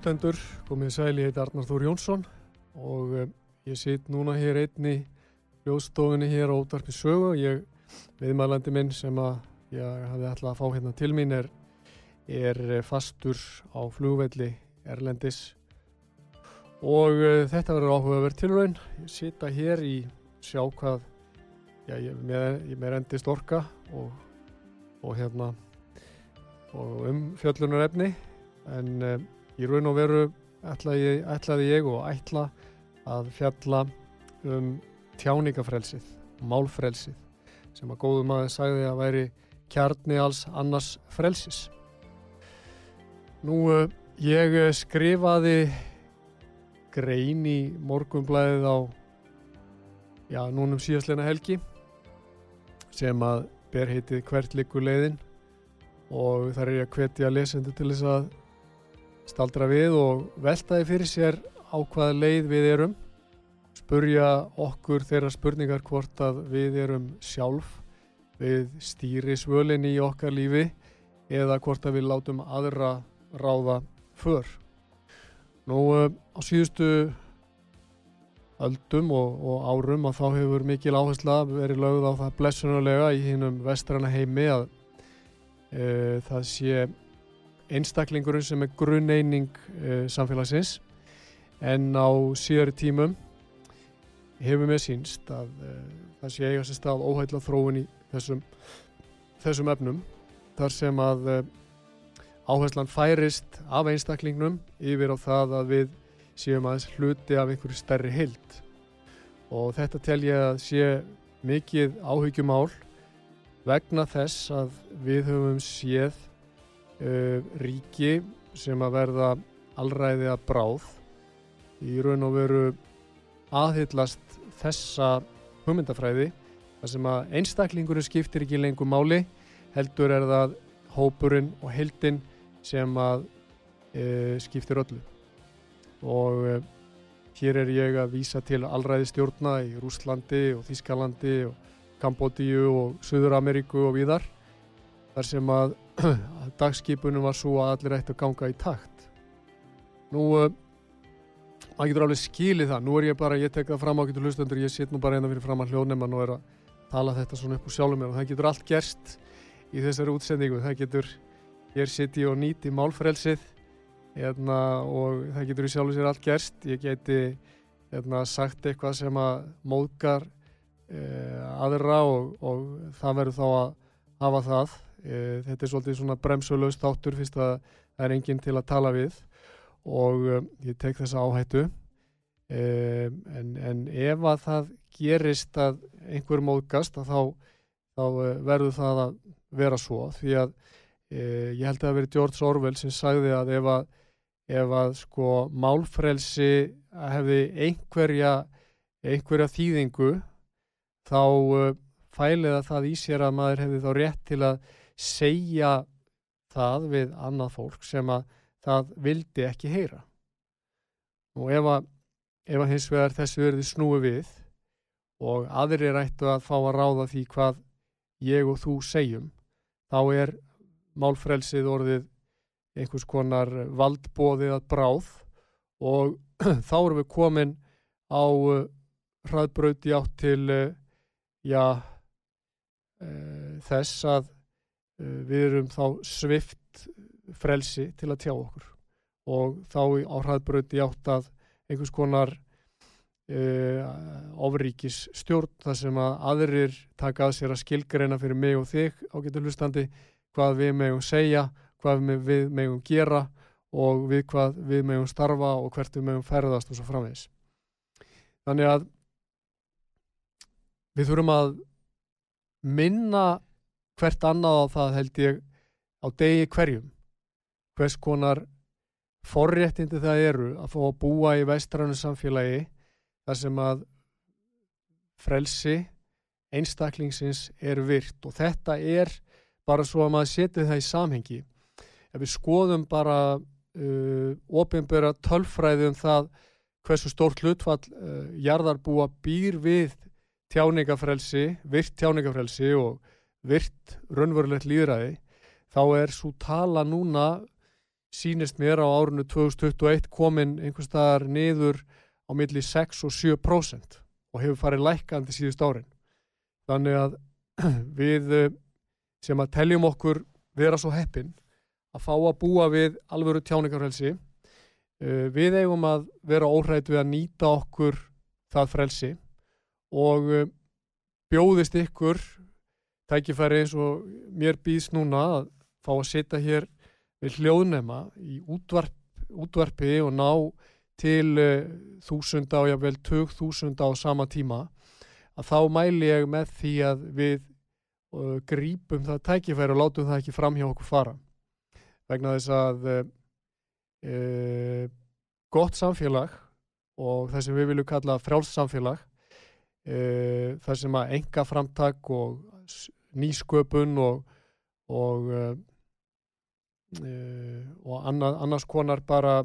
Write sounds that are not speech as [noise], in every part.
Hlustendur, komið sæl, ég heit Arnar Þór Jónsson og um, ég sitt núna hér einni hljóðstofunni hér á útvarpi sögu. Ég, viðmælandi minn sem að ég hafði ætlað að fá hérna til mín er, er fastur á flugvelli Erlendis og uh, þetta verður áhugaverð tilraun. Ég sitta hér í sjá hvað, já, ég, með, ég með endist orka og, og hérna og um fjöllunar efni en um, Í raun og veru ætlaði, ætlaði ég og ætla að fjalla um tjáningafrelsið, málfrelsið sem að góðum aðeins sagði að væri kjarni alls annars frelsis. Nú, ég skrifaði grein í morgumblæðið á, já, núnum síðastleina helgi sem að ber heitið hvert likur leiðin og þar er ég að hvetja lesendu til þess að staldra við og veltaði fyrir sér á hvaða leið við erum. Spurja okkur þeirra spurningar hvort að við erum sjálf við stýri svölin í okkar lífi eða hvort að við látum aðra ráða för. Nú á síðustu öldum og, og árum að þá hefur mikil áhersla verið lögð á það blessunulega í hinnum vestrana heimi að e, það sé einstaklingurinn sem er grunneining uh, samfélagsins en á síðari tímum hefur mér sínst að uh, það sé eiga sér stað óhætla þróun í þessum, þessum efnum þar sem að uh, áherslan færist af einstaklingnum yfir á það að við séum aðeins hluti af einhverju stærri hild og þetta tel ég að sé mikið áhyggjumál vegna þess að við höfum séð uh, ríki sem að verða allræði að bráð. Í raun og veru aðhyllast þessa hugmyndafræði þar sem að einstaklingurinn skiptir ekki lengur máli heldur er það hópurinn og heldinn sem að uh, skiptir öllu. Og uh, hér er ég að vísa til allræði stjórna í Rúslandi og Þískalandi og Kambodíu og Suður Ameríku og víðar þar sem að [clears throat] dagskipunum var svo að allir ætti að ganga í takt. Nú uh, maður getur alveg skilið það. Nú er ég bara, ég tek það fram á getur hlustendur ég sitt nú bara einna hérna fyrir fram að hljóðnum og er að tala þetta svona upp úr sjálfum mér og það getur allt gerst í þessari útsendingu. Það getur, ég sitt í og nýti málfrelsið hérna, og það getur í sjálfu sér allt gerst. Ég geti hérna, sagt eitthvað sem að móðgar eh, aðra og, og það verður þá að hafa það þetta er svolítið svona bremsulöst áttur fyrst að það er enginn til að tala við og e, ég tek þessa áhættu. E, en, en ef að það gerist að einhver móðgast að þá, þá verður það að vera svo. Því að ég held að það veri George Orwell sem sagði að ef að, ef að sko málfrelsi hefði einhverja einhverja þýðingu þá fæliða það í sér að maður hefði þá rétt til að segja það við annað fólk sem að það vildi ekki heyra. Og ef að, ef að hins vegar þessu verði snúi við og aðrir ættu að fá að ráða því hvað ég og þú segjum þá er málfrelsið orðið einhvers konar valdbóðið að bráð og [clears throat] þá erum við komin á uh, hraðbröði átt til uh, já, uh, þess að við erum þá svift frelsi til að tjá okkur og þá á hraðbröndi átt að einhvers konar uh, ofríkis stjórn þar sem að aðrir taka að sér að skilgreina fyrir mig og þig á getur hlustandi hvað við megum segja, hvað við megum gera og við hvað við meðum starfa og hvert við meðum ferðast og svo framvegis. Þannig að við þurfum að minna hvert annað á það held ég á degi hverjum. Hvers konar forréttindi það eru að fá að búa í vestrannu samfélagi þar sem að frelsi einstaklingsins er virt. Og þetta er bara svo að maður setja það í samhengi. Ef við skoðum bara uh, ofinböra tölfræði um það hversu stórt hlutfall uh, jarðarbúa býr við tjáningafrelsi, virt tjáningafrelsi og virt raunverulegt líðræði þá er svo tala núna sínist mér á árunnu 2021 komin einhvers staðar niður á milli 6 og 7% og hefur farið lækandi síðust árin. Þannig að [clears throat] við eh, sem að teljum okkur vera svo heppin að fá að búa við alvöru tjáningarfrelsi eh, við eigum að vera óhrætt við að nýta okkur það frelsi og eh, bjóðist ykkur tækifæri eins og mér býðs núna að fá að setja hér við hljóðnema í útvarp, útvarpi og ná til uh, þúsunda og jável tök þúsunda á sama tíma að þá mæli ég með því að við uh, grípum það tækifæri og látum það ekki fram hjá okkur fara. Vegna þess að uh, gott samfélag og það sem við viljum kalla frjálssamfélag það sem að enga framtak og nýsköpun og, og uh, og annað, annars konar bara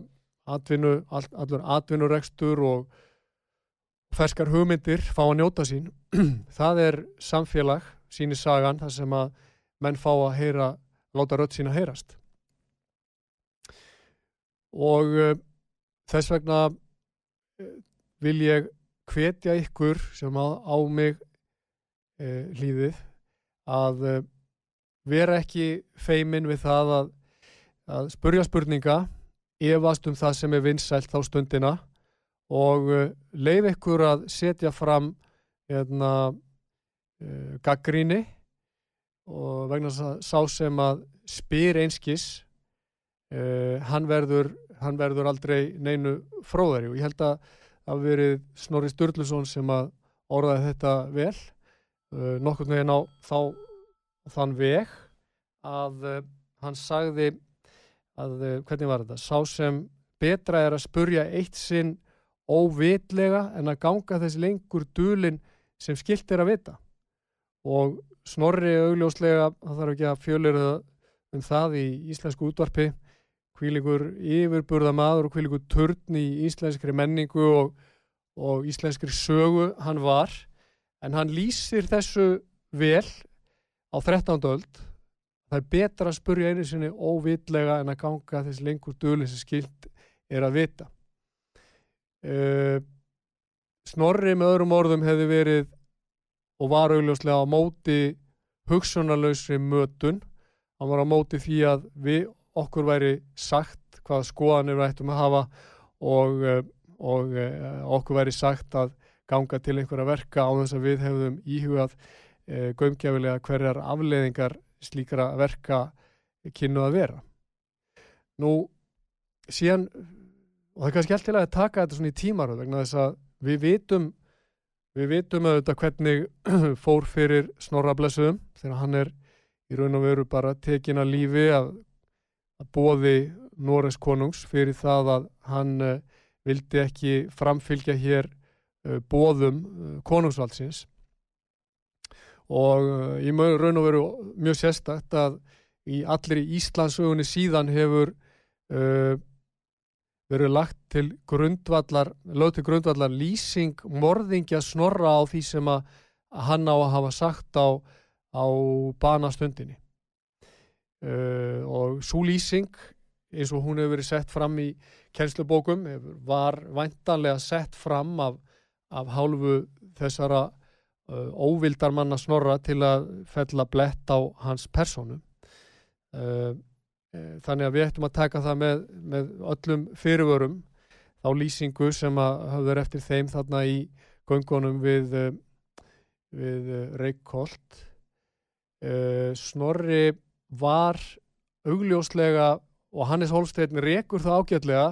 atvinnu, all, allur atvinnurekstur og ferskar hugmyndir fá að njóta sín. [clears throat] Það er samfélag síni sagan þar sem að menn fá að heyra, láta rött sín að heyrast. Og uh, þess vegna uh, vil ég hvetja ykkur sem á, mig hlýðið að vera ekki feimin við það að að spurja spurninga efast um það sem er vinsælt á stundina og uh, leif ykkur að setja fram hérna, uh, gaggríni og vegna sá sem að spyr einskis uh, hann, verður, hann verður aldrei neinu fróðari og ég held að það verið Snorri Sturluson sem að orðaði þetta vel uh, nokkur með henn á þá, þann veg að uh, hann sagði að, eh, hvernig var þetta, sá sem betra er að spurja eitt sinn óvitlega en að ganga þessi lengur dulin sem skilt er að vita. Og snorri augljóslega, það þarf ekki að fjölir um það í íslensku útvarpi kvílikur yfirburða maður og kvílikur törn í íslenskri menningu og, og íslenskri sögu hann var en hann lýsir þessu vel á 13. öld það er betra að spurja einu sinni óvitlega en að ganga þess lengur dölinn sem skilt er að vita uh, Snorri með öðrum orðum hefði verið og var augljóslega á móti hugsunarlausri mötun hann var á móti því að við okkur væri sagt hvaða skoðanir við ættum að hafa og, uh, og uh, okkur væri sagt að ganga til einhverja verka á þess að við hefðum íhugað gömgefilega hverjar afleðingar slíkra verka kynnu að vera. Nú, síðan, og það er kannski alltaf að taka þetta svona í tímaröð vegna þess að við vitum, við vitum auðvitað hvernig [clears throat] fór fyrir snorrablessuðum þegar hann er í raun og veru bara tekin að lífi að, að bóði Norres konungs fyrir það að hann uh, vildi ekki framfylgja hér bóðum uh, konungsvaldsins. Og ég mögur raun og veru mjög sérstakt að í allir í Íslandsögunni síðan hefur uh, verið lagt til grundvallar, lög til grundvallar lýsing morðingja snorra á því sem að hann á að hafa sagt á, á banastundinni. Uh, og svo lýsing eins og hún hefur verið sett fram í kennslubókum var væntanlega sett fram af, af hálfu þessara uh, óvildar manna snorra til að fella blett á hans personu uh, uh, þannig að við ættum að taka það með, með öllum fyrirvörum þá lýsingu sem að hafður eftir þeim þarna í göngunum við, uh, við uh, Reykjolt Snorri var augljóslega og Hannes Holstein rekur það ágætlega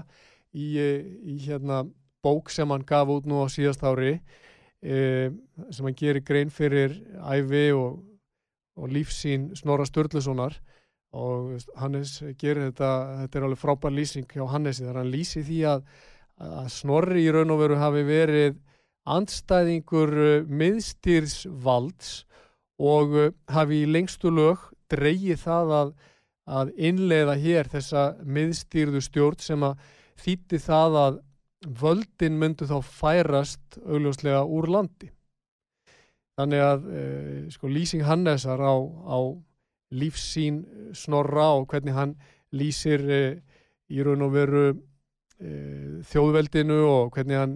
í, í hérna bók sem hann gaf út nú á síðast ári e, sem hann gerir grein fyrir æfi og, og lífsín Snorra Sturlusonar. Og Hannes gerir þetta þetta er alveg frábær lýsing hjá Hannesi þar hann lýsi því að, að Snorri í raun og veru hafi verið andstæðingur uh, miðstýrsvalds og uh, hafi í lengstu lög dreyið það að, að innleiða hér þessa miðstýrðu stjórn sem að þýtti það að völdin myndu þá færast augljóslega úr landi. Þannig að e, sko, lýsing Hannesar á, á lífsín snorra og hvernig hann lýsir e, í raun og veru e, þjóðveldinu og hvernig hann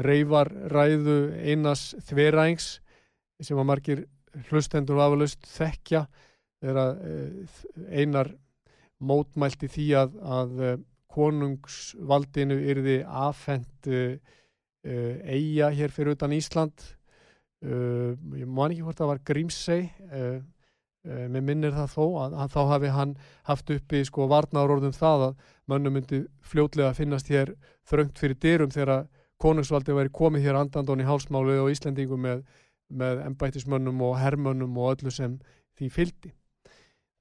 reyfar ræðu einas þverængs sem að margir hlustendur afalust þekkja þegar einar mótmælti því að, að konungsvaldinu yrði afhengt uh, uh, eiga hér fyrir utan Ísland. Uh, ég man ekki hvort það var Grímsey með minnir það þó að, að þá hafi hann haft uppi sko varnaðurorðum það að mönnum myndi fljótlega finnast hér þröngt fyrir dyrum þegar konungsvaldi væri komið hér andandón í hálsmálu og Íslendingum með, með embættismönnum og hermönnum og öllu sem því fyldi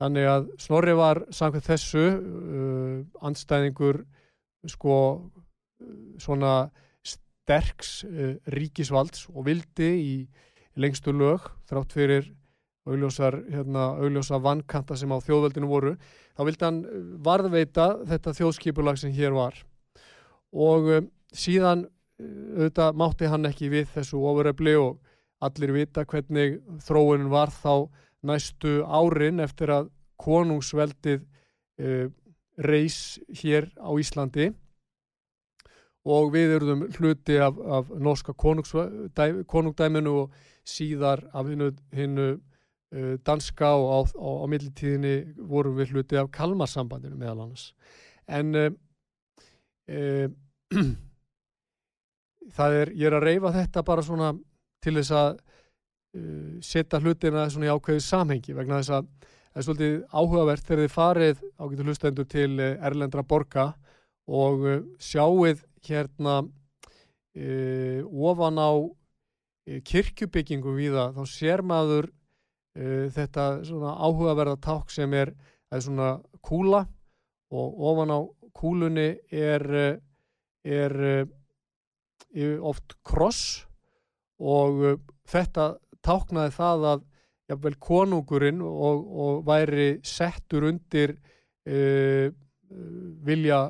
Þannig að Snorri var samkvæmt þessu uh, andstæðingur sko svona sterks uh, ríkisvalds og vildi í lengstu lög þrátt fyrir augljósar, hérna, vannkanta sem á þjóðveldinu voru þá vildi hann uh, varðveita þetta þjóðskipulag sem hér var. Og uh, síðan auðvitað mátti hann ekki við þessu ofuröfli og allir vita hvernig þróunin var þá næstu árin eftir að konungsveldið uh, reys hér á Íslandi. Og við erum hluti af, af norska konungdæminu og síðar af hinnu uh, danska og á, á, á millitíðinni vorum við hluti af kalmarsambandinu meðal annars. En uh, [clears throat] það er, ég er að reyfa þetta bara svona til þess að uh, setja hlutina svona í ákveðu samhengi vegna þess að er svolítið áhugavert þegar þið farið ágættu hlustendur til eh, Erlendra borga og uh, sjáuð hérna uh, ofan á kirkjubyggingu við það, þá sér maður þetta svona áhugaverða ták sem er, er svona kúla og ofan á kúlunni er, er oft kross og þetta táknaði það að jafnvel konungurinn og, og væri settur undir uh, vilja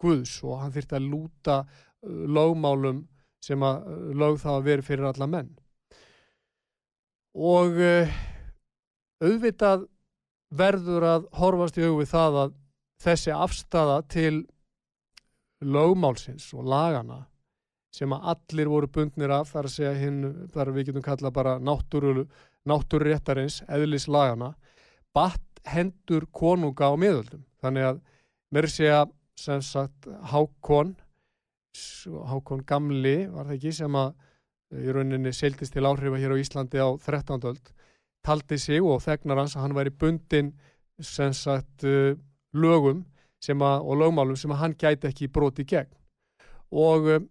Guðs og hann þurfti að lúta uh, lögmálum sem að lög það að veri fyrir alla menn. Og uh, auðvitað verður að horfast í augvið það að þessi afstafa til lögmálsins og lagana sem að allir voru bundnir af þar hinn, þar við getum kalla bara náttúru, náttúruréttarins eðlislagana, batt hendur konunga á miðöldum þannig að mér segja sem sagt Hákon Hákon Gamli var það ekki sem að í rauninni seildist til áhrifa hér á Íslandi á 13. öld taldi sig og þegnar hans að hann væri bundin sem sagt lögum að, og lögmálum sem að hann gæti ekki broti gegn og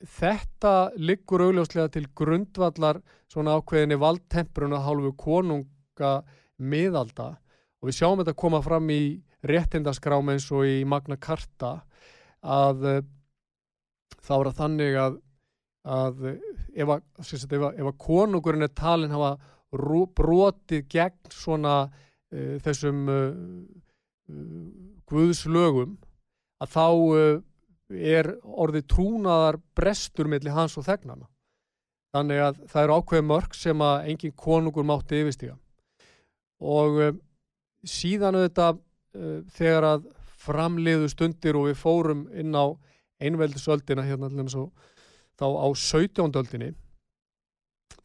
þetta liggur augljóslega til grundvallar svona ákveðinni valdtempruna hálfu konunga miðalda. Og við sjáum þetta koma fram í réttindaskrám eins og í Magna Carta að uh, þá er það þannig að, að ef, að, að, að konungurinn er talin hafa brotið gegn svona uh, þessum uh, guðslögum að þá er orðið trúnaðar brestur millir hans og þegnana. Þannig að það eru ákveð mörg sem að engin konungur mátti yfirstíga. Og uh, síðan auðvitað uh, þegar að framliðu stundir og við fórum inn á einveldisöldina hérna allir svo þá á 17. öldinni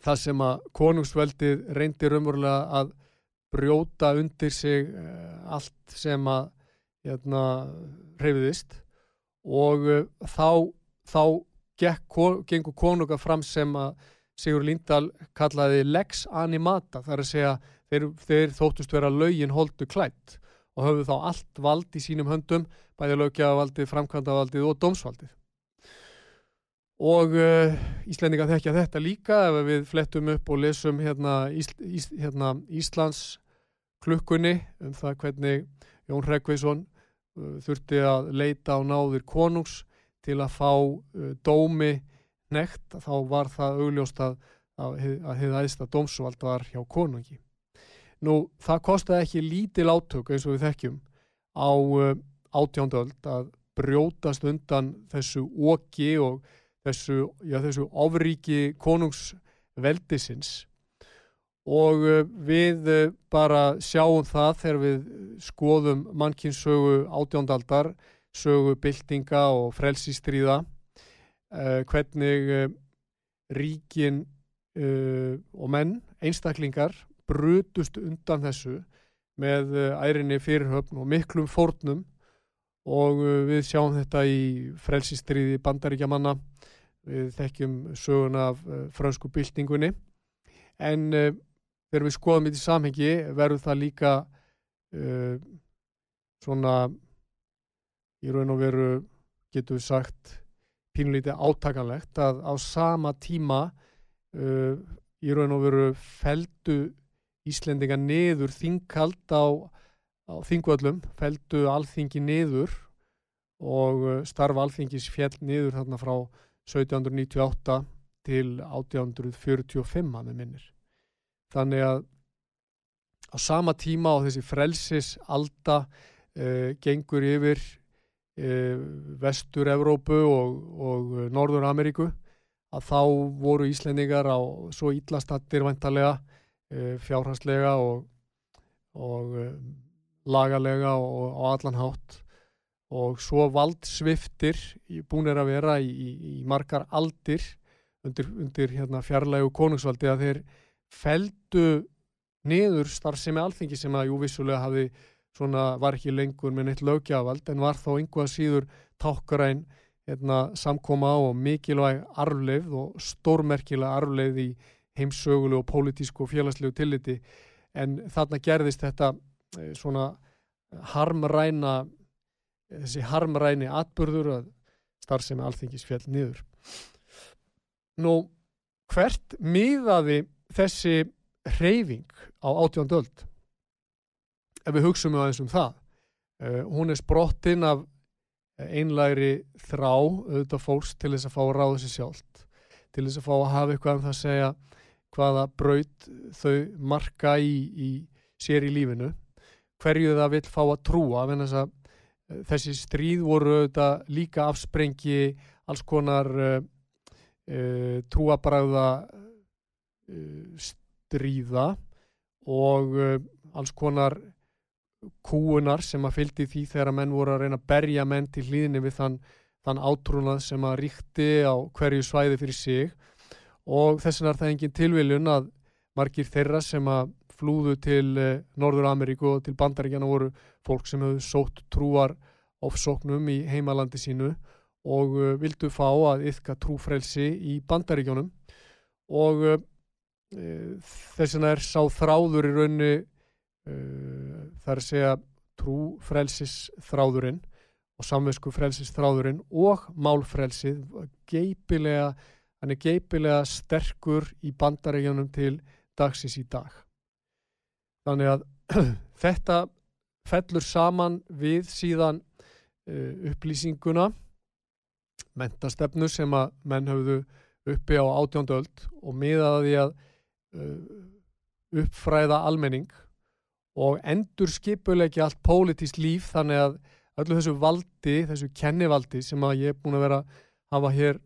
það sem að konungsveldið reyndir umverulega að brjóta undir sig uh, allt sem að hérna, reyfiðist og uh, þá, þá gekk, gengur konunga fram sem að Sigur Lindahl kallaði lex animata þar að segja þeir, þeir þóttust vera laugin holdu klætt og höfðu þá allt vald í sínum höndum, bæði lögjavaldið, framkvæmdavaldið og dómsvaldið. Og uh, Íslendinga þekkja þetta líka ef við flettum upp og lesum hérna, Ís, Ís, hérna Íslands klukkunni um það hvernig Jón Hregveisson uh, þurfti að leita á náðir konungs til að fá uh, dómi nekt, þá var það augljóst að að hefði aðeins dómsvald var hjá konungi. Nú, það kostiði ekki lítil átök eins og við þekkjum á uh, átjánduöld að brjótast undan þessu oki og þessu, já, þessu ofríki konungsveldisins og uh, við uh, bara sjáum það þegar við skoðum mannkinsögu átjándaldar, sögu byltinga og frelsistríða uh, hvernig ríkin og menn, einstaklingar brutust undan þessu með ærinni fyrirhöfn og miklum fórnum. Og við sjáum þetta í frelsistriði bandaríkja manna við þekkjum sögun af fransku byltingunni. En þegar við skoðum þetta í samhengi verður það líka uh, svona í raun og veru getur við sagt pínlítið átakanlegt að á sama tíma uh, í raun og veru feldu Íslendinga niður þingkald á, á þingvöllum, feldu alþingi niður og uh, starfa alþingis fjell niður þarna frá 1798 til 1845 að með minnir. Þannig að á sama tíma á þessi frelsis alda uh, gengur yfir uh, vestur-Evrópu og, og uh, Norður-Ameríku að þá voru Íslendingar á svo íllastattir vantarlega e, fjárhanslega og, og lagalega og á allan hátt. Og svo valdsviftir búinir að vera í, í, í margar aldir undir, undir hérna, fjarlægu konungsvaldi að þeir feldu niður starfsemi alþingi sem að jú vissulega hafi svona var ekki lengur með neitt lögjavald en var þá einhvað síður tákkaræn hérna, samkoma á og mikilvæg arfleið og stórmerkilega arfleið í heimsögulu og pólitísku og félagslegu tilliti en þarna gerðist þetta eh, svona harmræna þessi harmræni atbyrður að starfsemi alþingis fjall niður. Nú, hvert miðaði þessi reyfing á átjóndöld? Ef við hugsaum aðeins um það. Uh, hún er sprottinn af einlægri þrá auðvitað fólks til þess að fá að ráða sér sjálft til þess að fá að hafa eitthvað um það að segja hvaða braut þau marka í, í sér í lífinu hverju það vil fá að trúa að eh, þessi stríð voru auðvitað líka afsprengi alls konar uh, uh, trúabræða stríða og alls konar kúunar sem að fylgdi því þegar að menn voru að reyna að berja menn til hlýðinni við þann, þann átrúnað sem að ríkti á hverju svæði fyrir sig. Og þess vegna er það engin tilviljun að margir þeirra sem að flúðu til eh, Norður Ameríku og til bandaríkjana voru fólk sem hefðu sótt trúar ofsóknum í heimalandi sínu og vildu fá að yfka trúfrelsi í bandaríkjónum og þess vegna er sá þráður í raunni uh, það er að segja trú frelsis þráðurinn og samvesku frelsis þráðurinn og málfrelsið geipilega, hann er geipilega sterkur í bandaríjanum til dagsins í dag. Þannig að [clears throat] þetta fellur saman við síðan uh, upplýsinguna mentastefnu sem að menn hafðu uppi á átjóndöld og miðaði að uppfræða almenning og endur skipulegja allt pólitísk líf þannig að öllu þessu valdi, þessu kennivaldi sem að ég er búin að vera að hafa hér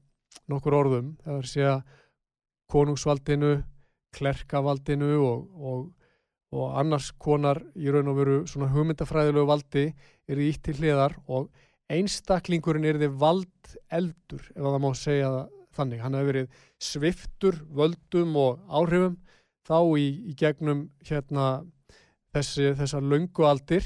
nokkur orðum, það er að segja konungsvaldinu, klerkavaldinu og, og, og annars konar í raun og veru svona hugmyndafræðilegu valdi er í ítt til hliðar og einstaklingurinn er þið vald eldur, ef það má segja það þannig, hann hefur verið sviftur völdum og áhrifum þá í, í gegnum hérna þessi, þessar löngu aldir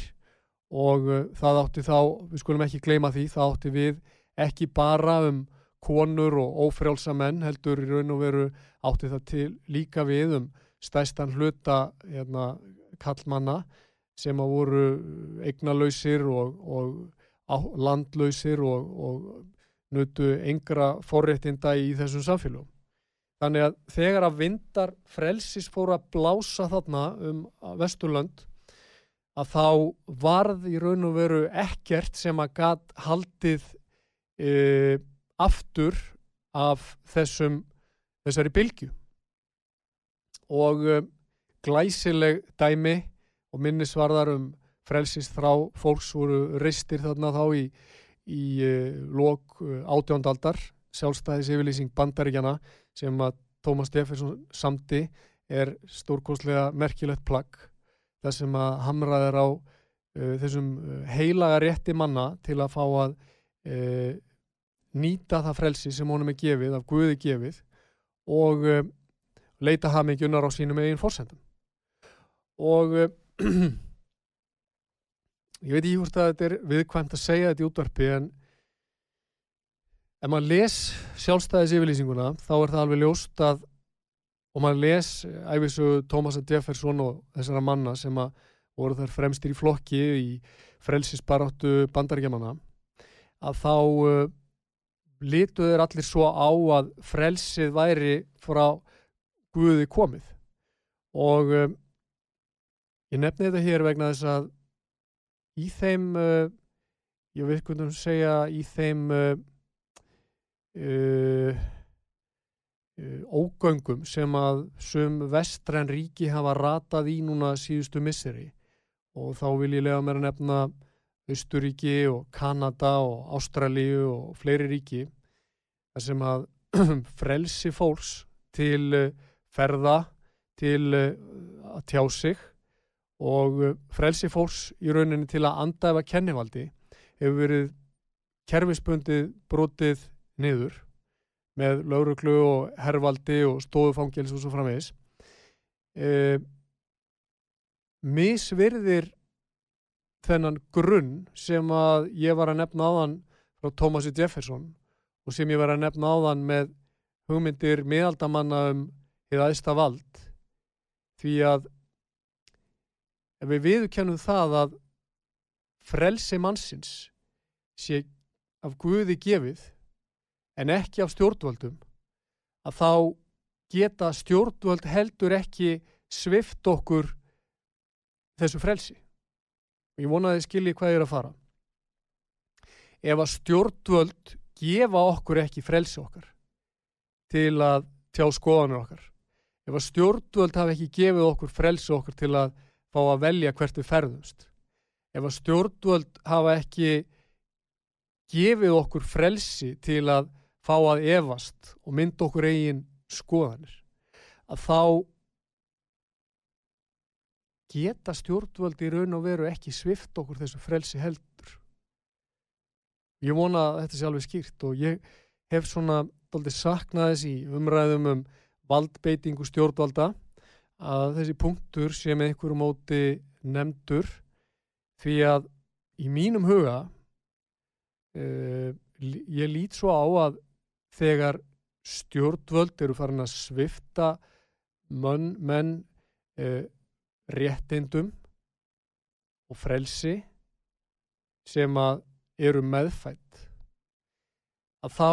og uh, það átti þá, við skulum ekki gleyma því, það átti við ekki bara um konur og ófrjálsa menn heldur í raun og veru átti það til líka við um stæstan hluta hérna, kallmanna sem að voru eignalausir og, og landlausir og, og nutu yngra forréttinda í þessum samfélagum. Þannig að þegar að vindar frelsis fóru að blása þarna um Vesturlönd að þá varð í raun og veru ekkert sem að gatt haldið e, aftur af þessum, þessari bylgu og e, glæsileg dæmi og minnisvarðar um frelsist frá fólks voru ristir þarna þá í, í uh, lok uh, átjóndaldar sjálfstæðis yfirlýsing bandaríkjana sem að Tómas Steffensson samti er stórkoslega merkilegt plagg. Þar sem að hamraðir á uh, þessum heilaga rétti manna til að fá að nýta það frelsi sem honum er gefið, af Guði gefið og leita hafmyggjunar á sínum eigin fórsendum og [clears throat] ég veit ekki hvort að þetta er viðkvæmt að segja þetta í útvarpi en ef maður les sjálfstæðis yfirlýsinguna þá er það alveg ljóst að og maður les æfisu Tómas Jefferson og þessara manna sem að voru þar fremstir í flokki í frelsisbaráttu bandaríkjamanna að þá uh, litu þeir allir svo á að frelsið væri frá Guði komið. Og um, Ég nefni þetta hér vegna þess að í þeim, uh, ég veit hvernig að segja, í þeim uh, uh, ógöngum sem að sum vestræn ríki hafa ratað í núna síðustu misseri. Og þá vil ég lega mér að nefna Östuríki og Kanada og Ástralíu og fleiri ríki þar sem að [clears throat] frelsi fólks til ferða, til að tjá sig og uh, frelsi fólks í rauninni til að andæfa kennivaldi hefur verið kerfisbundið brotið niður með lauruglu og herrvaldi og stóðufangils og svo framvegis. E, misvirðir þennan grunn sem að ég var að nefna áðan frá Thomasi Jefferson og sem ég var að nefna áðan með hugmyndir miðaldamanna um eða aðsta vald. Því að ef við viðkennum það að frelsi mannsins sé af Guði gefið en ekki af stjórnvöldum að þá geta stjórnvöld heldur ekki svift okkur þessu frelsi. Ég vonaði skilji hvað ég er að fara. Ef að stjórnvöld gefa okkur ekki frelsi okkar til að tjá skoðanur okkar. Ef að stjórnvöld hafi ekki gefið okkur frelsi okkar til að fá að velja hvert við ferðumst. Ef að stjórnvöld hafa ekki gefið okkur frelsi til að fá að evast og mynda okkur eigin skoðanir, að þá geta stjórnvöld í raun og veru ekki svift okkur þessu frelsi heldur. Ég vona að þetta sé alveg skýrt og ég hef svona doldið saknaðis í umræðum um valdbeitingu stjórnvalda að þessi punktur sé með einhverju móti nefndur því að í mínum huga uh, ég lít svo á að þegar stjórnvöld eru farin að svifta menn, menn uh, réttindum og frelsi sem að eru meðfætt að þá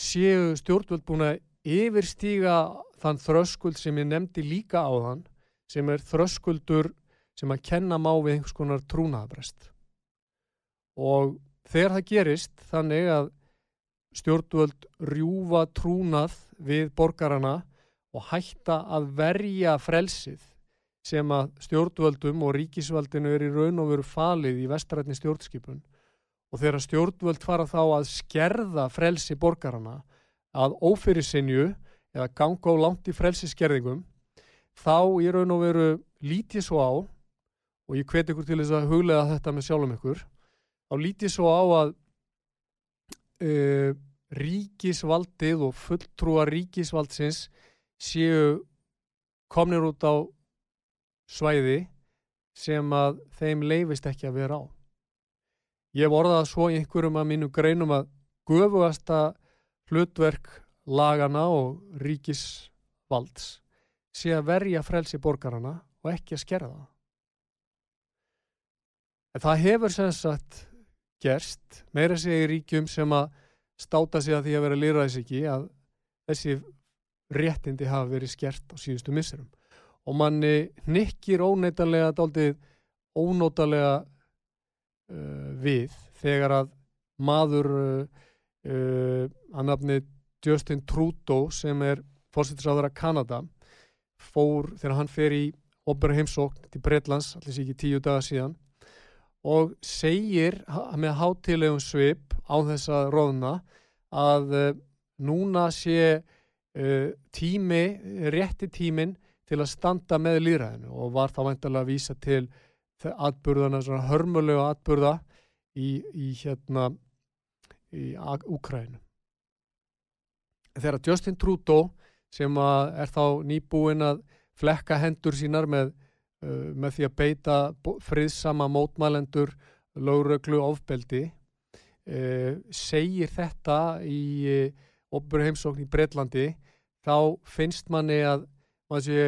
séu stjórnvöld búin að yfirstíga þann þröskuld sem ég nefndi líka á þann sem er þröskuldur sem að kenna má við einhvers konar trúnaðabrest og þegar það gerist þannig að stjórnvöld rjúfa trúnað við borgarana og hætta að verja frelsið sem að stjórnvöldum og ríkisvaldinu er í raun og veru falið í vestrætni stjórnskipun. Og þegar stjórnvöld fara þá að skerða frelsi borgarana að ófyrirsinju eða ganga á langt í frelsiskerðingum þá í raun og veru lítið svo á og ég hveti ykkur til þess að huglega þetta með sjálfum ykkur þá lítið svo á að uh, ríkisvaldið og fulltrúa ríkisvaldsins séu komnir út á svæði sem að þeim leifist ekki að vera á. Ég vorða svo í einhverjum að mínu greinum að gufuasta hlutverk lagana og ríkisvalds sé að verja frelsi borgarana og ekki að skerða það. en það hefur sem sagt gerst meira segir ríkjum sem að státa sig að því að vera lýraðisiki að þessi réttindi hafa verið skert á síðustu misserum og manni nikkir óneitanlega daldið ónótalega uh, við þegar að maður uh, uh, að nafni Justin Trudeau sem er fórsettisáður að Kanada fór þegar hann fer í opera heimsókn til Breitlands allir sér ekki tíu daga síðan og segir með hátilegum svip á þessa róðna að uh, núna sé uh, tími, rétti tímin til að standa með líðræðinu og var þá vantilega að vísa til atbyrðana, svona hörmulega atbyrða í, í hérna í Úkrænu þegar Justin Trudeau sem er þá nýbúin að flekka hendur sínar með, uh, með því að beita friðsama mótmælendur lögröglu ofbeldi uh, segir þetta í uh, opurheimsókn í Breitlandi þá finnst manni að maður sé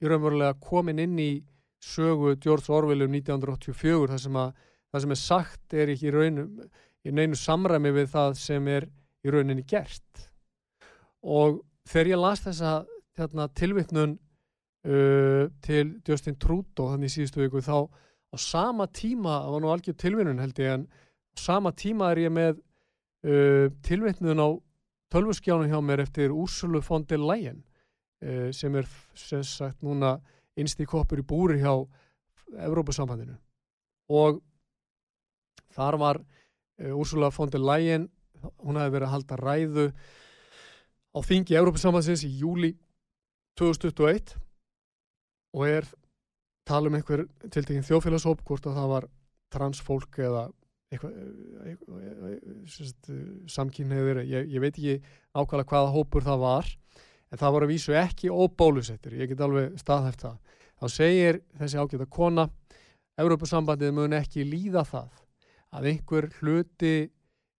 í raunverulega komin inn í sögu George Orwell um 1984 það sem, að, það sem er sagt er ekki í raunum í neinu samræmi við það sem er í rauninni gert og þegar ég las þessa hérna, tilvittnun uh, til Justin Trudeau þannig í síðustu viku þá á sama tíma, það var nú algjör tilvinnun held ég en á sama tíma er ég með uh, tilvittnun á tölvurskjánum hjá mér eftir Úrsulu von der Leyen uh, sem er sem sagt núna einst í koppur í búri hjá Evrópusambandinu. Og þar var uh, Úrsula von der Leyen hún hafi verið að halda ræðu á þingi Európa-sambansins í júli 2021 og er tala um einhver tiltekinn þjóðfélagshóp hvort að það var transfólk eða samkynniður ég, ég veit ekki ákvæmlega hvaða hópur það var en það voru að vísu ekki óbólusettir, ég get alveg staðhæft það. Þá segir þessi ágæta kona Európa-sambandið mun ekki líða það að einhver hluti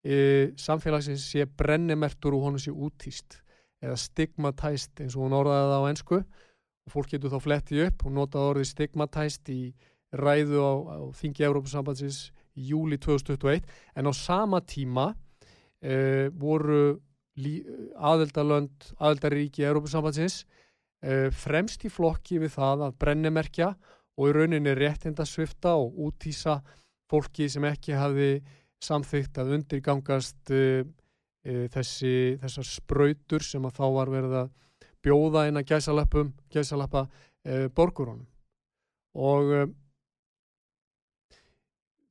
e, samfélagsins sé brennimertur og honum sé útýst eða stigmatæst eins og hún orðaði það á ennsku og fólk getur þá flettið upp og notaði orðið stigmatæst í ræðu á, á Þingi Európa-sambandsins í júli 2021 en á sama tíma eh, voru aðeldarlönd, aðeldaríki Európa-sambandsins eh, fremst í flokki við það að brennimerkja og í rauninni réttinda svifta og útýsa fólki sem ekki hafi samþygt að undirgangast e, þessi, þessar spröytur sem að þá var verið að bjóða inn að gæsalappum, gæsalappa e, borgurónum og e,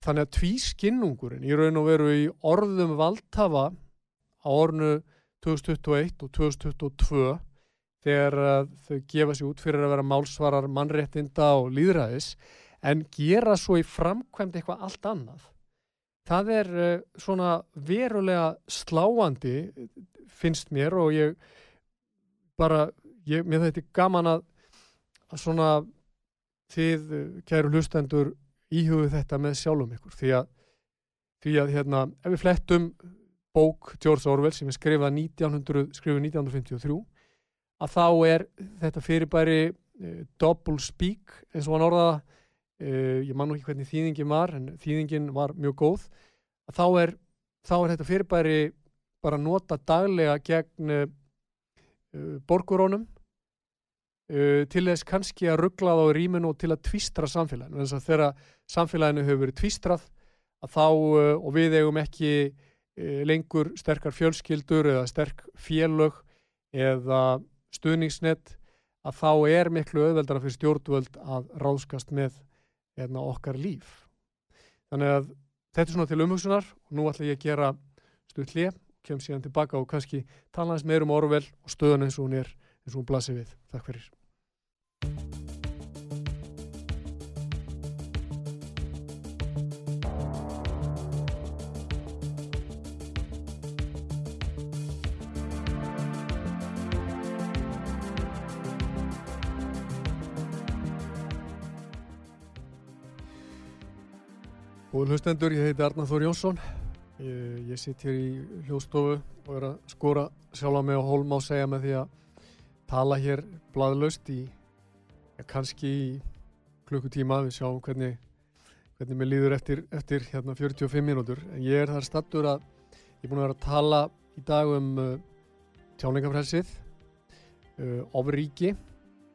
þannig að tvískinnungurinn í raun og veru í orðum valdhafa á ornu 2021 og 2022 þegar þau gefa sér út fyrir að vera málsvarar mannréttinda og líðræðis en gera svo í framkvæmd eitthvað allt annað það er uh, svona verulega sláandi finnst mér og ég bara, ég, mér þetta er gaman að, að svona þið, kæru hlustendur íhugðu þetta með sjálfum ykkur. Því að, því að hérna, ef við flettum bók George Orwell sem er skrifað 1900, skrifið 1953 að þá er þetta fyrirbæri uh, double speak eins og hann orðaða Uh, ég man nú ekki hvernig þýðingin var en þýðingin var mjög góð. Þá er, þá er þetta fyrirbæri bara nota daglega gegn uh, borgurónum uh, til þess kannski að ruggla þá í rýminu og til að tvistra samfélaginu. Þess að þegar samfélaginu hefur verið tvistrað að þá og við eigum ekki lengur sterkar fjölskyldur eða sterk félög eða stuðningsnett að þá er miklu auðveldara fyrir stjórnvöld að ráðskast með hérna, okkar líf. Þannig að þetta er svona til umhugsunar og nú ætla ég að gera stuð hlið og kem síðan tilbaka og kannski tala hans meirum orðvel og stöðun eins og hún er eins og hún blasir við. Takk fyrir. Góður hlustendur, ég heiti Arnar Þór Jónsson. Ég, ég sitt hér í hljóstofu og er að skóra sjálfa mig á hólm á segja með því að tala hér bladlaust í kannski í klukkutíma. Við sjáum hvernig, hvernig mér líður eftir, eftir hérna 45 mínútur en ég er þar stattur að ég er búin að vera að tala í dag um uh, tjáningafrelsið uh, ofríki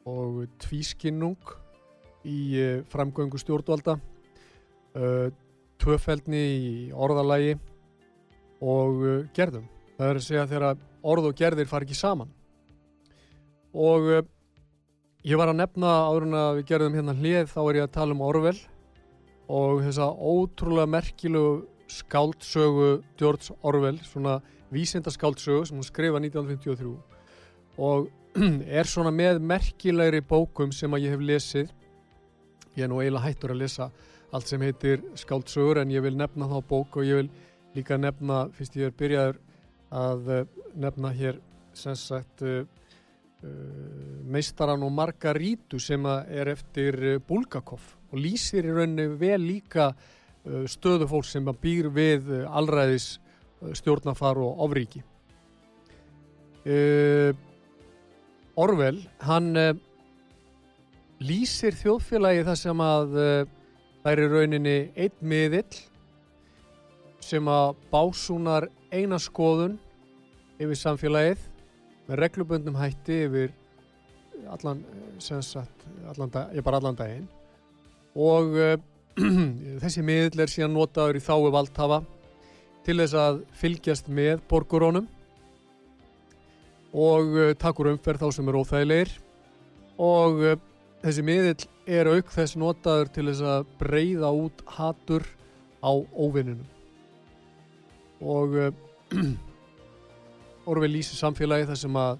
og tvískinnung í uh, framgöngu stjórnvalda uh, tvöfældni í orðalagi og uh, gerðum. Það er að segja þegar orð og gerðir far ekki saman. Og uh, ég var að nefna áður en að við gerðum hérna hlið þá er ég að tala um Orwell og þessa ótrúlega merkilegu skáldsögu George Orwell, svona vísindaskáldsögu sem hann skrifa 1953 og [clears throat] er svona með merkilegri bókum sem að ég hef lesið. Ég er nú eiginlega hættur að lesa allt sem heitir skáldsögur en ég vil nefna þá bók og ég vil líka nefna, fyrst ég er byrjaður að eh, nefna hér sem sagt uh, uh, meistaran og Margarítu sem er eftir Bulgakov og lýsir í rauninni vel líka uh, stöðu fólk sem býr við uh, allræðis uh, stjórnafar og ofríki. Orvel, hann lýsir þjóðfélagi þar sem að það er rauninni einn miðill sem að básúnar eina skoðun yfir samfélagið með regluböndum hætti yfir allan, sagt, allan ég bara allan daginn. Og uh, [clears throat] þessi miðl er síðan notaður í þáu valdhafa til þess að fylgjast með borgurónum og uh, takur umferð þá sem er óþægilegir. Og uh, þessi miðl er auk þess notaður til þess að breyða út hatur á óvinnunum og [clears throat] orfið lýsi samfélagi þar sem að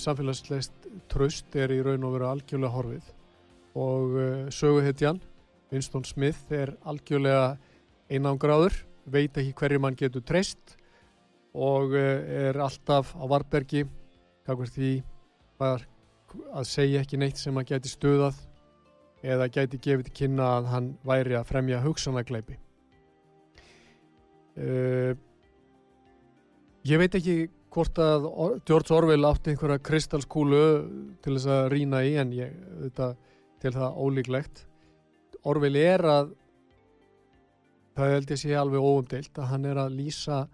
samfélagsleist tröst er í raun og veru algjörlega horfið. Og uh, söguhetjan Winston Smith er algjörlega einangráður, veit ekki hverju mann getur treyst og uh, er alltaf á varbergi kakvar því að segja ekki neitt sem að geti stöðað eða geti gefið kynna að hann væri að fremja hugsanagleipi uh, ég veit ekki hvort að George Orwell átti einhverja kristalskúlu til þess að rína í en ég, þetta til það ólíklegt. Orville er að það held ég sé alveg óumdeilt að hann er að lýsa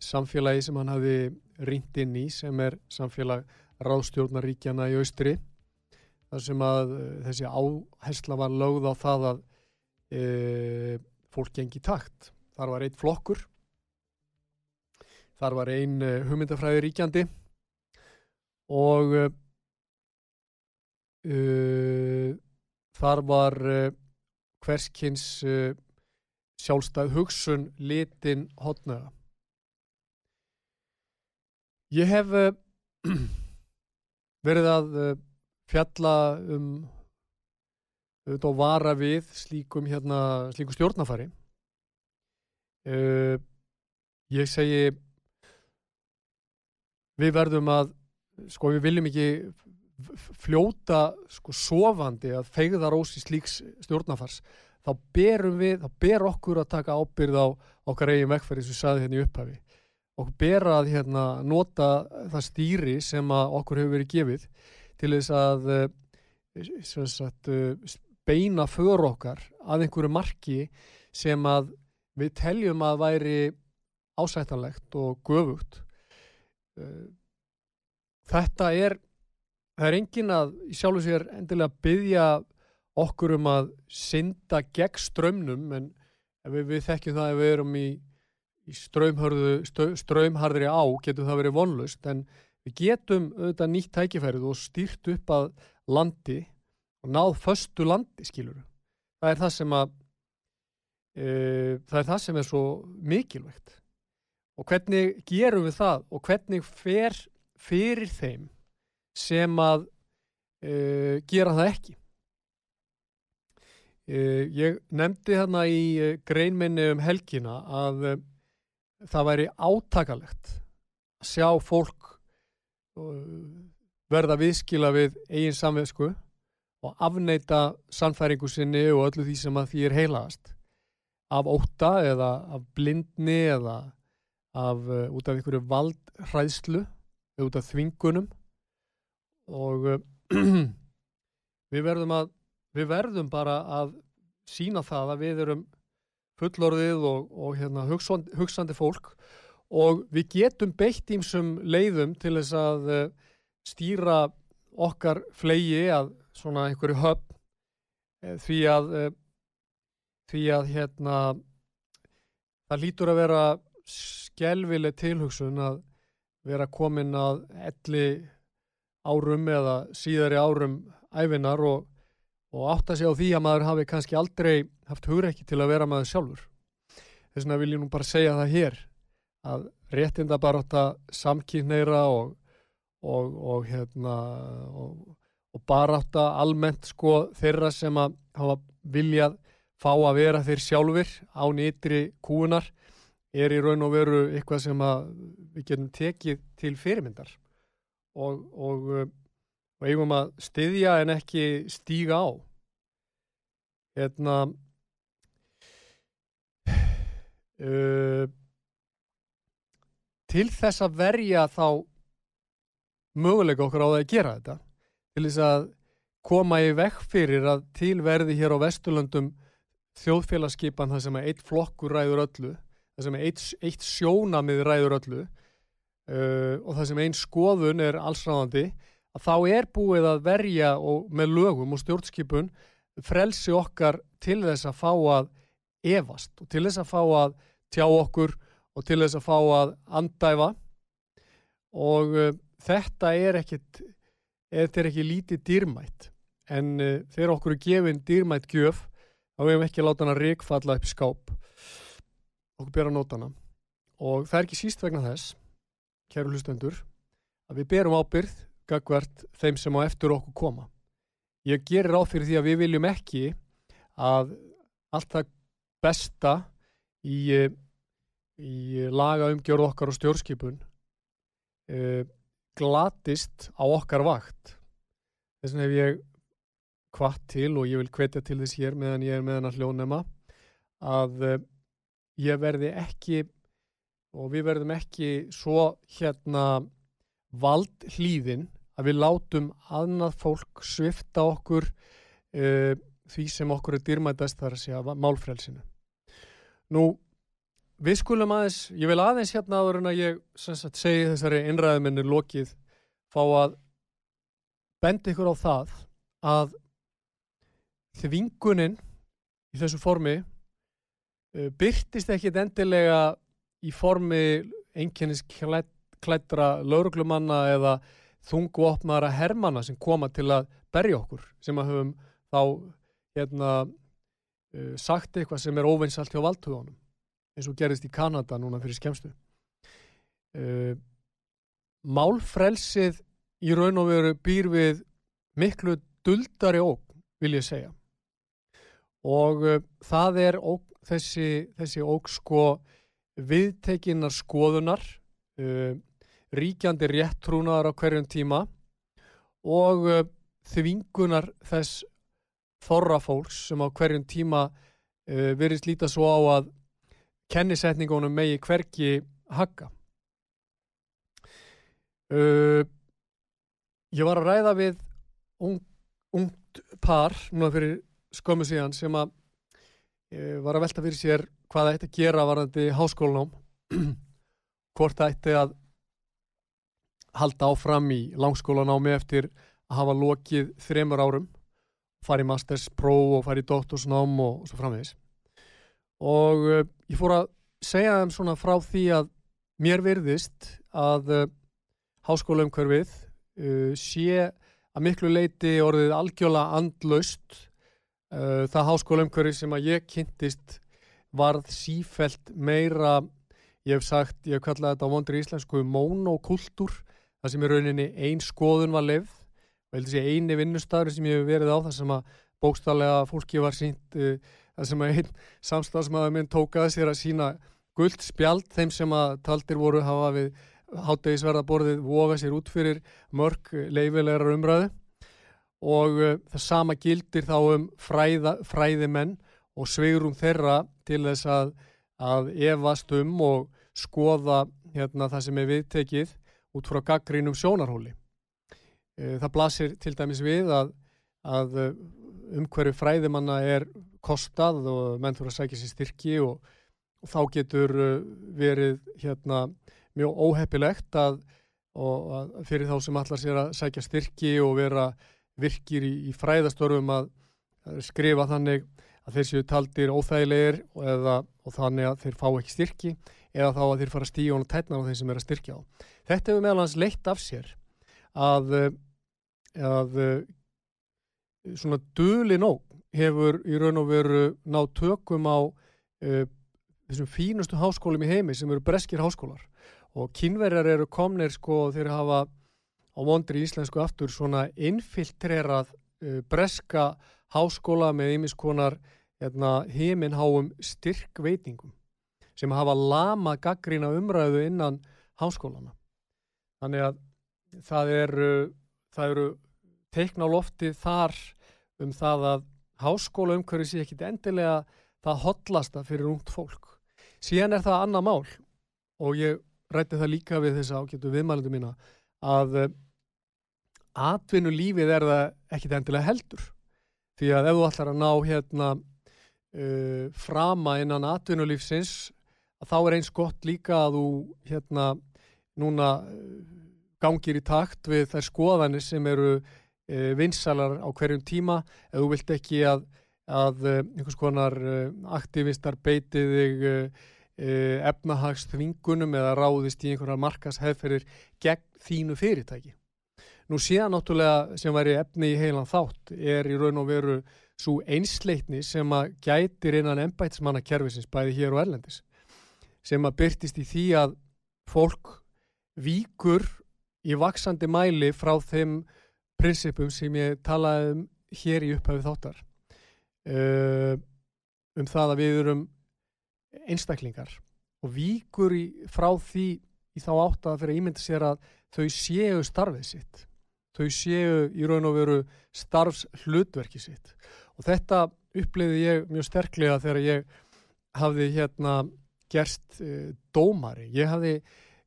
samfélagi sem hann hafi rínt inn í sem er samfélag ráðstjórnaríkjana í austri þar sem að eh, þessi áhersla var lögð á það að e, fólk gengi takt þar var einn flokkur þar var einn eh, hugmyndafræði ríkjandi og Uh, þar var hverskins uh, sjálfstæð hugsun litin hotnaða. Ég hef [clears throat] verið að fjalla um og vara við slíkum, hérna, slíkum stjórnafari. Ég segi við verðum að, sko við viljum ekki fljóta sko sofandi að fegða rósi slíks stjórnafars þá berum við, þá ber okkur að taka ábyrð á okkar eigin vekkferði sem við saðum hérna í upphafi og ber að hérna nota það stýri sem okkur hefur verið gefið til þess að eh, sagt, eh, beina för okkar að einhverju marki sem að við teljum að væri ásættanlegt og göfugt. Eh, þetta er það er engin að sjálf og sér endilega byggja okkur um að synda gegn strömmnum en við, við þekkjum það að við erum í, í strömmharðri á getur það verið vonlust en við getum auðvitað nýtt tækifærið og stýrt upp að landi og náð föstu landi skilur það er það sem að e, það er það sem er svo mikilvægt og hvernig gerum við það og hvernig fer fyrir þeim sem að uh, gera það ekki. Uh, ég nefndi hérna í greinminni um helgina að það væri átakalegt að sjá fólk verða viðskila við eigin samvegsku og afneita sannfæringu sinni og öllu því sem að því er heilaðast af óta eða af blindni eða af, út af einhverju valdhræðslu eða út af þvingunum. Og uh, [clears throat] við verðum að við verðum bara að sína það að við erum fullorðið og, og hérna, hugsandi, hugsandi fólk. Og við getum beitt ímsum leiðum til þess að uh, stýra okkar flegi að svona einhverju höfn uh, því að uh, því að hérna það lítur að vera skelvileg tilhugsun að vera komin að elli árum eða síðari árum æfinar og, og átta sig á því að maður hafi kannski aldrei haft hugreikki til að vera maður sjálfur. Þess vegna vil ég nú bara segja það hér að réttinda bara átta samkynneira og, og, og hérna og bara átta almennt sko þeirra sem að hafa viljað fá að vera þeir sjálfur án ytri kúunar er í raun og veru eitthvað sem við getum tekið til fyrirmyndar og, og, eigum að styðja en ekki stíga á. Hérna uh, til þess að verja þá möguleika okkur á það að gera þetta til þess að koma í vekk fyrir að tilverði hér á Vesturlöndum þjóðfélagskipan það sem er eitt flokkur ræður öllu það sem er eitt, eitt sjónamið ræður öllu uh, og það sem einn skoðun er allsráðandi að þá er búið að verja og með lögum og stjórnskipun frelsi okkar til þess að fá að evast og til þess að fá að tjá okkur og til þess að fá að andæfa. Og uh, þetta er ekkit þetta er ekki lítið dýrmætt. En uh, þegar okkur er gefin dýrmætt gjöf þá hefum við ekki láta hana ríkfalla upp skáp. Okkur bera nótana og það er ekki síst vegna þess kæru hlustendur, að við berum ábyrð gagvert þeim sem á eftir okkur koma. Ég gerir á fyrir því að við viljum ekki að allt það besta í, í laga umgjörð okkar og stjórnskipun eh, glatist á okkar vakt. Þess vegna hef ég hvart til og ég vil hvetja til þess hér meðan ég er meðan að hljónema að eh, ég verði ekki og við verðum ekki svo hérna vald hlýðin að við látum aðnað fólk svifta okkur uh, því sem okkur er dýrmætast þar að segja málfrælsinu. Nú, við skulum aðeins, ég vil aðeins hérna áður en að ég sagt, segi þessari innræðuminni lokið fá að benda ykkur á það að þvingunin í þessu formi uh, byrtist ekkit endilega í formi einkennis klættra lauruglumanna eða þungu opnara hermana sem koma til að berja okkur sem að höfum þá hérna, uh, sagt eitthvað sem er óveinsalt hjá valdhugunum eins og gerist í Kanada núna fyrir skemstu uh, Málfrelsið í raun og veru býr við miklu duldari óg vil ég segja. Og uh, það er óg, þessi, þessi óg sko viðtekinnar skoðunar, uh, ríkjandi réttrúnaðar á hverjum tíma og uh, þvingunar þess þorra fólks sem á hverjum tíma uh, verist líta svo á að kennisetningunum megi hverki hagga. Uh, ég var að ræða við ung, ungt par núna fyrir skömmu síðan sem að uh, var að velta fyrir sér hvað það ætti að gera varandi háskólanám [clears throat] hvort það ætti að halda áfram í langskólanámi eftir að hafa lokið þreymur árum farið masters pro og farið doktorsnám og svo framvegis. Og uh, ég fór að segja þeim svona frá því að mér virðist að uh, háskólaumkörfið uh, sé að miklu leiti orðið algjörlega andlaust. Það háskólaumkörfið sem að ég kynntist varð sífelt meira, ég hef sagt, ég hef kallað þetta á vondri íslensku monokultúr, það sem í rauninni ein skoðun var lefð og heldur sé eini vinnustafri sem ég hef verið á það sem að bókstallega fólki var sínt, uh, það sem að einn samstagsmaður minn tókaði sér að sína gullt spjald þeim sem að taldir voru hafa við háttegisverðaborðið voga sér út fyrir mörg leifilegar umræðu. Og uh, það sama gildir þá um fræða, fræðimenn og sveigurum þeirra til þess að, að evast um og skoða hérna, það sem er viðtekið út frá gaggrínum sjónarhóli. E, það blasir til dæmis við að, að umhverju fræðimanna er kostað og menn þurfa að sækja sér styrki og, og þá getur uh, verið hérna mjög óheppilegt að, að fyrir þá sem allar sér að sækja styrki og vera virkir í, í fræðastörfum að skrifa þannig að þeir séu taldir óþægilegir og, eða, og þannig að þeir fá ekki styrki eða þá að þeir fara stíjón og tætna á þeim sem er að styrkja á. Þetta hefur meðal hans leitt af sér að, að svona döli nóg hefur í raun og veru ná tökum á uh, þessum fínustu háskólum í heimi sem eru breskir háskólar og kynverjar eru komnir sko þeir hafa á mondri íslensku aftur svona infiltrerað uh, breska háskóla með hérna, heiminháum styrkveitingum sem hafa lama gaggrína umræðu innan háskólana þannig að það eru, það eru teikna á lofti þar um það að háskóla umhverju sé ekki endilega það hotlasta fyrir ungt fólk. Síðan er það annað mál og ég rætti það líka við þess að ágætu viðmælendu mína að uh, atvinnu lífið er það ekki endilega heldur. Því að ef þú ætlar að ná hérna uh, frama innan atvinnulífsins að þá er eins gott líka að þú hérna núna uh, gangir í takt við þær skoðanir sem eru e, vinsalar á hverjum tíma ef þú vilt ekki að, að e, einhvers konar e, aktivistar beitið þig efnahagsþvingunum eða ráðist í einhverjar markasheðferðir gegn þínu fyrirtæki. Nú síðan náttúrulega sem væri efni í heilan þátt er í raun og veru svo einsleitni sem að gætir innan ennbætsmannakerfisins bæði hér og erlendis sem að byrtist í því að fólk víkur í vaksandi mæli frá þeim prinsipum sem ég talaði um hér í upphæfið þáttar. Uh, um það að við erum einstaklingar og víkur í, frá því í þá átt að fyrir að ímynda sér að þau séu starfið sitt. Þau séu í raun og veru starfs hlutverki sitt. Og þetta uppliði ég mjög sterklega þegar ég hafði hérna gerst uh, dómari. Ég hafði,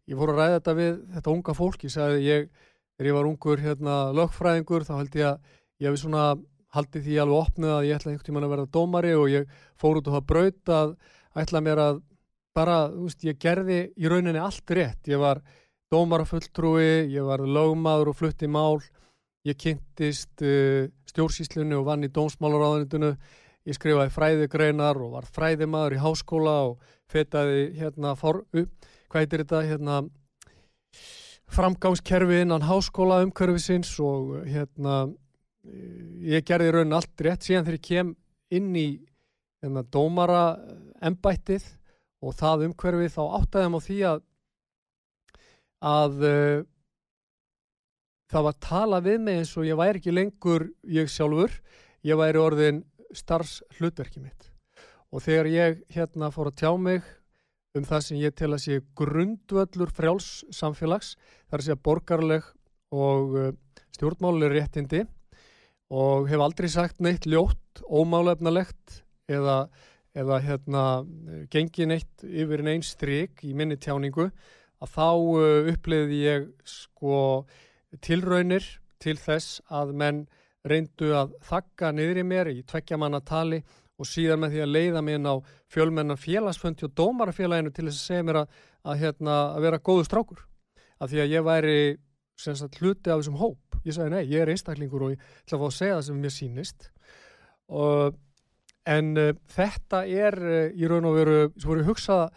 ég voru að ræða þetta við þetta unga fólk, ég sagði ég þegar ég var ungur hérna, lögfræðingur þá held ég að ég hefði svona haldið því alveg opnið að ég ætlaði einhvern tíman að verða dómari og ég fór út á það braut að ætla mér að bara, þú veist, ég gerði í rauninni allt rétt. Ég var dómarafulltrúi, ég var lögmaður og flutti mál, ég kynntist uh, stjórnsýslunni og vann í dómsmálaráðanitunu, ég skrifaði fræðigreinar og var fræðimaður í háskóla og fetaði hérna, uh, hvað heitir þetta, hérna framgámskerfi innan háskóla umkörfisins og hérna ég gerði raun allt rétt síðan þegar ég kem inn í hérna, dómara embættið og það umkörfi þá áttaðum á því að að uh, það var tala við mig eins og ég væri ekki lengur ég sjálfur, ég væri orðin starfs hlutverki mitt. Og þegar ég hérna fór að tjá mig um það sem ég tel að sé grundvöllur frjáls samfélags þar að sé borgarleg og uh, stjórnmáluleg réttindi og hef aldrei sagt neitt ljótt, ómálefnalegt eða, eða hérna, gengi neitt yfir einn stryk í minni tjáningu að þá uh, uppliði ég sko tilraunir til þess að menn reyndu að þakka niður í mér í tveggjamanna tali og síðan með því að leiða mér inn á fjölmennan félagsföndi og dómarafélaginu til þess að segja mér að, að, hérna, að vera góðu strákur. Af því að ég væri sagt, hluti af þessum hóp. Ég sagði nei, ég er einstaklingur og ég ætla að fá að segja það sem mér sínist. Og, en uh, þetta er uh, í raun og veru, svo voru hugsaða,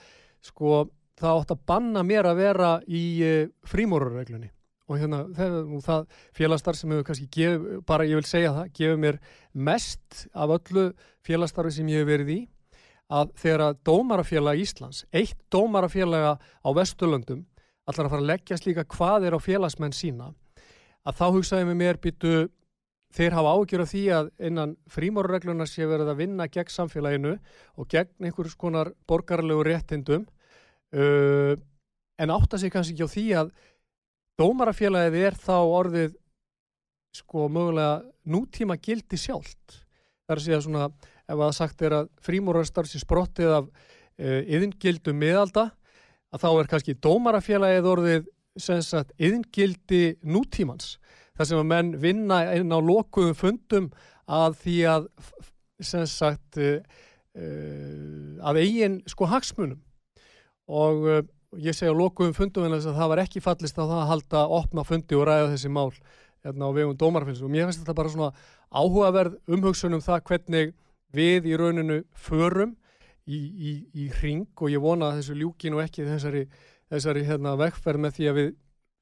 sko, það átt að banna mér að vera í uh, frímórarreglunni og hérna það félagstarf sem hefur kannski gefið, bara ég vil segja það, gefið mér mest af öllu félagstarfi sem ég hef verið í að þegar að dómarafélag Íslands, eitt dómarafélaga á Vesturlöndum allar að fara að leggja slíka hvað er á félagsmenn sína að þá hugsaði með mér býtu þeir hafa ágjör af því að innan frímóruregluna sé verið að vinna gegn samfélaginu og gegn einhvers konar borgarlegu réttindum. Uh, en átta sig kannski ekki á því að dómarafélagið er þá orðið sko mögulega nútíma gildi sjálft. Það er að segja svona ef að sagt er að frímúrarstarf sem sprottið af uh, yðingildu miðalda að þá er kannski dómarafélagið orðið sagt yðingildi nútímans. Það sem að menn vinna inn á lokuðum fundum að því að sagt uh, uh, að eigin sko hagsmunum og ég segja lokuðum fundum en þess að það var ekki fallist á það að halda opna fundi og ræða þessi mál hérna á vegum dómarfins og mér finnst þetta bara svona áhugaverð umhugsunum það hvernig við í rauninu förum í, í, í ring og ég vona að þessu ljúkin og ekki þessari, þessari hérna, vegferð með því að við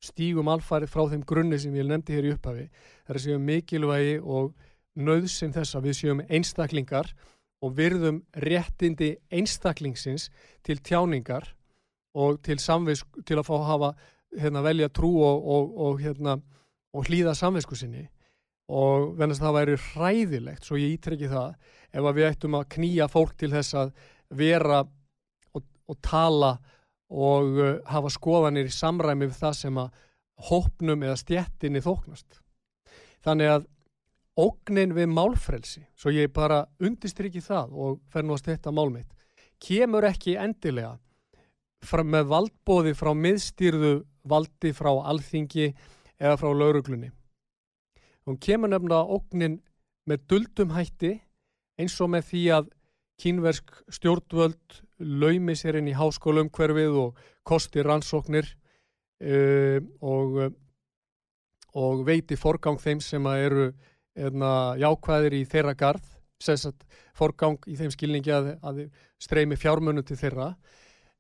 stígum alfarið frá þeim grunni sem ég nefndi hér í upphafi. Það er að séum mikilvægi og nöðsinn þess að við séum einstaklingar og virðum réttindi einstaklingsins til tjáningar og til samvisk, til að fá að hafa hérna, velja trú og, og, og, hérna, og hlýða samvisku sinni og venast það væri hræðilegt svo ég ítrykki það ef við ættum að knýja fólk til þess að vera og tala og uh, hafa skoðanir í samræmi við það sem að hópnum eða stjettinni þóknast. Þannig að ógnin við málfrelsi, svo ég bara undistrykki það og fer nú að stetta málmitt, kemur ekki endilega með valdbóði frá miðstýrðu valdi frá alþingi eða frá lauruglunni. Hún kemur nefnilega ógnin með duldum hætti eins og með því að kínversk stjórnvöld laumi sér inn í háskólumhverfið og kosti rannsóknir uh, og, og veiti forgang þeim sem eru hérna, jákvæðir í þeirra garð, sessat forgang í þeim skilningi að, að streymi fjármunum til þeirra.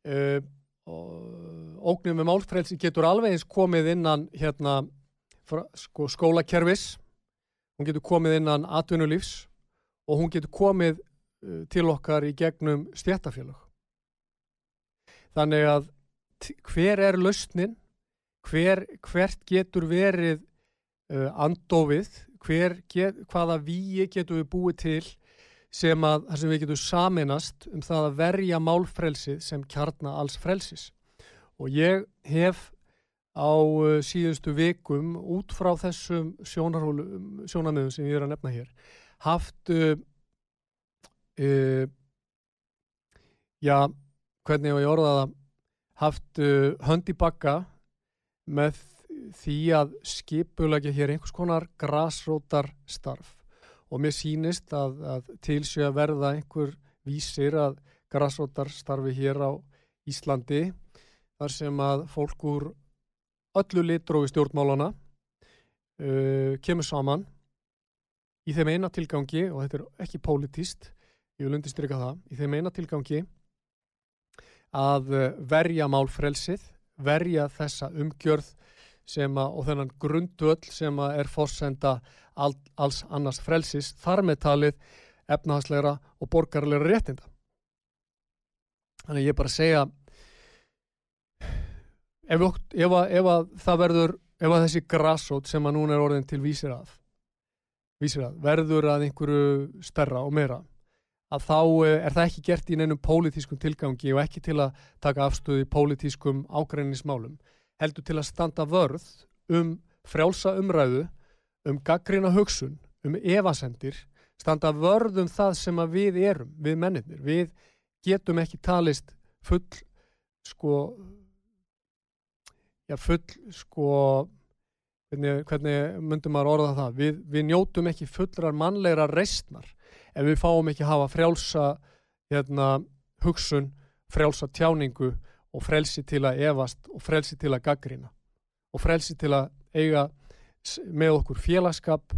Uh, ógnum með málfrelsi getur alveg eins komið innan hérna, sko, skólakerfis, hún getur komið innan atvinnulífs og hún getur komið uh, til okkar í gegnum stjættafélag. Þannig að hver er lausnin, hver, hvert getur verið uh, andofið, hver get, hvaða víi getur við búið til sem að sem við getum saminast um það að verja málfrelsið sem kjarna alls frelsis. Og ég hef á uh, síðustu vikum út frá þessum sjónamöðum sem ég er að nefna hér haft uh, uh, já, hvernig ég í orðaða haft uh, hönd í bakka með því að skipulegja hér einhvers konar grasrótar starf og mér sínist að, að tilsjö að verða einhver vísir að grasrótar starfi hér á Íslandi þar sem að fólk úr öllu litrói stjórnmálana uh, kemur saman í þeim eina tilgangi og þetta er ekki pólitíst ég vil undirstryka það, í þeim eina tilgangi að eh, verja málfrelsið, verja þessa umgjörð sem að, og þennan grunduöll sem að er fórsenda all, alls annars frelsis, þar með talið efnahagsleira og borgarleira réttinda. Þannig ég bara segja ef, ef, að, ef að það verður, ef að þessi grassót sem að núna er orðin til vísir að, vísir að verður að einhverju stærra og meira að þá eh, er það ekki gert í neinum pólitískum tilgangi og ekki til að taka afstöðu í pólitískum ágrænismálum heldur til að standa vörð um frjálsa umræðu um gaggrina hugsun, um evasendir standa vörð um það sem við erum, við mennir við getum ekki talist full sko já full sko hvernig, hvernig myndum maður orða það? Við, við njótum ekki fullrar mannlegra reistnar ef við fáum ekki hafa frjálsa hérna, hugsun, frjálsa tjáningu og frelsi til að evast og frelsi til að gaggrina og frelsi til að eiga með okkur félagskap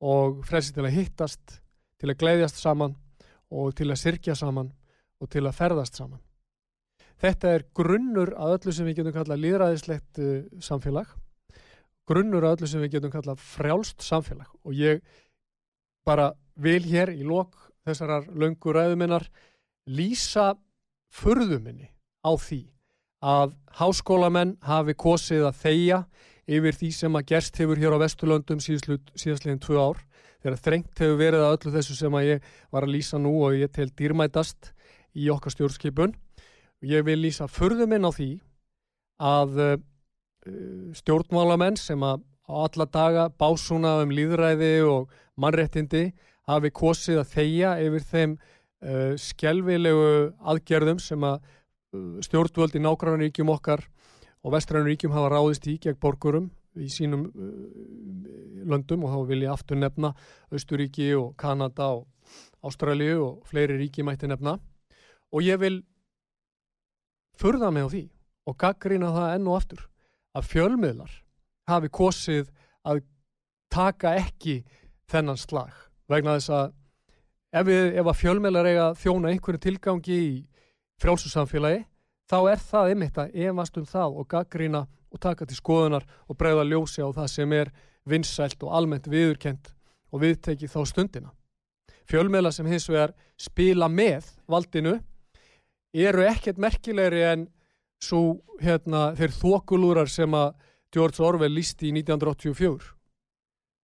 og frelsi til að hittast, til að gleyðjast saman og til að sirkja saman og til að ferðast saman. Þetta er grunnur að öllu sem við getum kallað líðræðislegt uh, samfélag, grunnur að öllu sem við getum kallað frjálst samfélag og ég bara vil hér í lok þessarar löngu ræðuminnar lýsa förðuminni á því að háskólamenn hafi kosið að þeia yfir því sem að gerst hefur hér á Vesturlöndum síðastleginn tvö ár. Þegar þrengt hefur verið að öllu þessu sem að ég var að lýsa nú og ég tel dýrmætast í okkar stjórnskipun. Ég vil lýsa förðuminn á því að uh, stjórnmálamenn sem að á alla daga básuna um líðræði og mannréttindi hafi kosið að þeia yfir þeim uh, skjelvilegu aðgerðum sem að stjórnvöld í nákvæmlega okkar og vestræðinu ríkjum hafa ráðist í gegn borgurum í sínum uh, löndum og þá vil ég aftur nefna Östuríki og Kanada og, Ástralju og fleiri ríki mætti nefna. Og ég vil furða mig á því og gaggrina það enn og aftur að fjölmiðlar hafi kosið að taka ekki þennan slag vegna þess að ef, við, ef að fjölmiðlar eiga þjóna einhverju tilgangi í frjálsusamfélagi þá er það einmitt að efast um það og gaggrina og taka til skoðunar og bregða ljósi á það sem er vinsælt og almennt viðurkent og viðteki þá stundina. Fjölmiðla sem hins vegar spila með valdinu eru ekkert merkilegri en svo hérna, þeir þokulúrar sem að George Orwell lísti í 1984.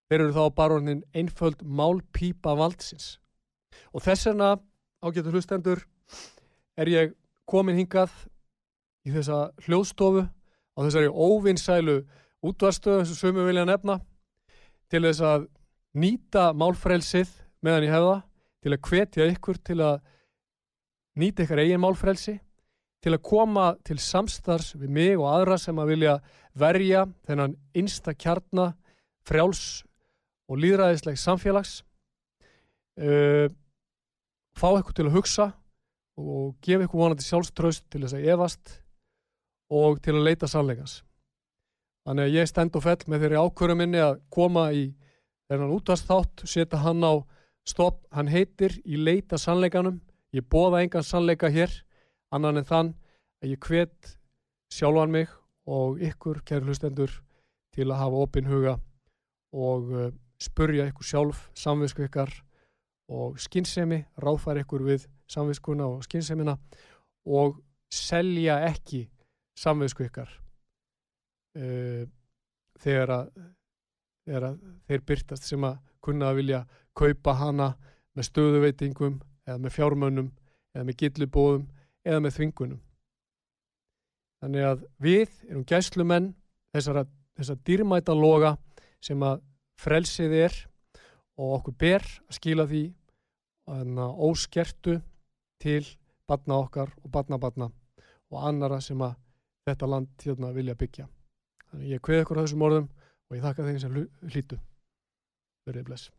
Þeir eru þá baronin einföld málpípa valdsins. Og þess vegna, ágættu hlustendur, er ég komin hingað í þessa hljóðstofu á þessari óvinnsælu útvarstöðu sem sömu vilja nefna til þess að nýta málfrelsið meðan ég hefða til að hvetja ykkur til að nýta ykkar eigin málfrelsi til að koma til samstars við mig og aðra sem að vilja verja þennan einsta kjarna frjáls og líðræðislegs samfélags uh, fá ykkur til að hugsa og gefa ykkur vonandi sjálfströst til þess að evast og til að leita sannleikans. Þannig að ég stend og fell með þeirri ákvöru minni að koma í þennan útvarsþátt, setja hann á stopp, hann heitir í leita sannleikanum, ég bóða engan sannleika hér, annan en þann að ég hvet sjálfan mig og ykkur, kæru hlustendur, til að hafa opin huga og uh, spurja ykkur sjálf, samvisku ykkar og skinnsemi, ráðfæra ykkur við samviskuna og skinsemina og selja ekki samviðsku ykkar uh, þegar, að, þegar að þeir byrtast sem að kunna að vilja kaupa hana með stöðuveitingum eða með fjármönnum eða með gillubóðum eða með þvingunum. Þannig að við erum gæslumenn þessara, þessar dýrmæta loga sem að frelsið er og okkur ber að skila því að óskertu til batna okkar og batna batna og annara sem að þetta land hérna vilja byggja. Þannig ég kveð ykkur á þessum orðum og ég þakka þeim sem hlýtu. Verðið bless.